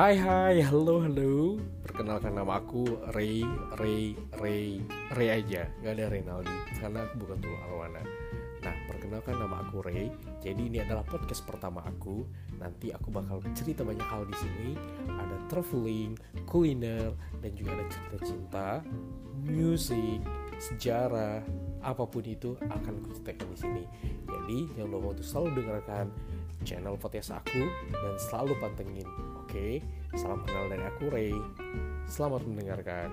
Hai hai, halo halo. Perkenalkan nama aku Ray, Ray, Ray, Ray aja. Gak ada Renaldi, karena aku bukan Tulung Arwana Nah, perkenalkan nama aku Ray. Jadi ini adalah podcast pertama aku. Nanti aku bakal cerita banyak hal di sini. Ada traveling, kuliner, dan juga ada cerita cinta Musik, sejarah, apa pun itu akan aku ceritakan di sini. Jadi jangan lupa untuk selalu dengarkan channel podcast aku dan selalu pantengin. Oke, salam kenal dari aku Ray. Selamat mendengarkan.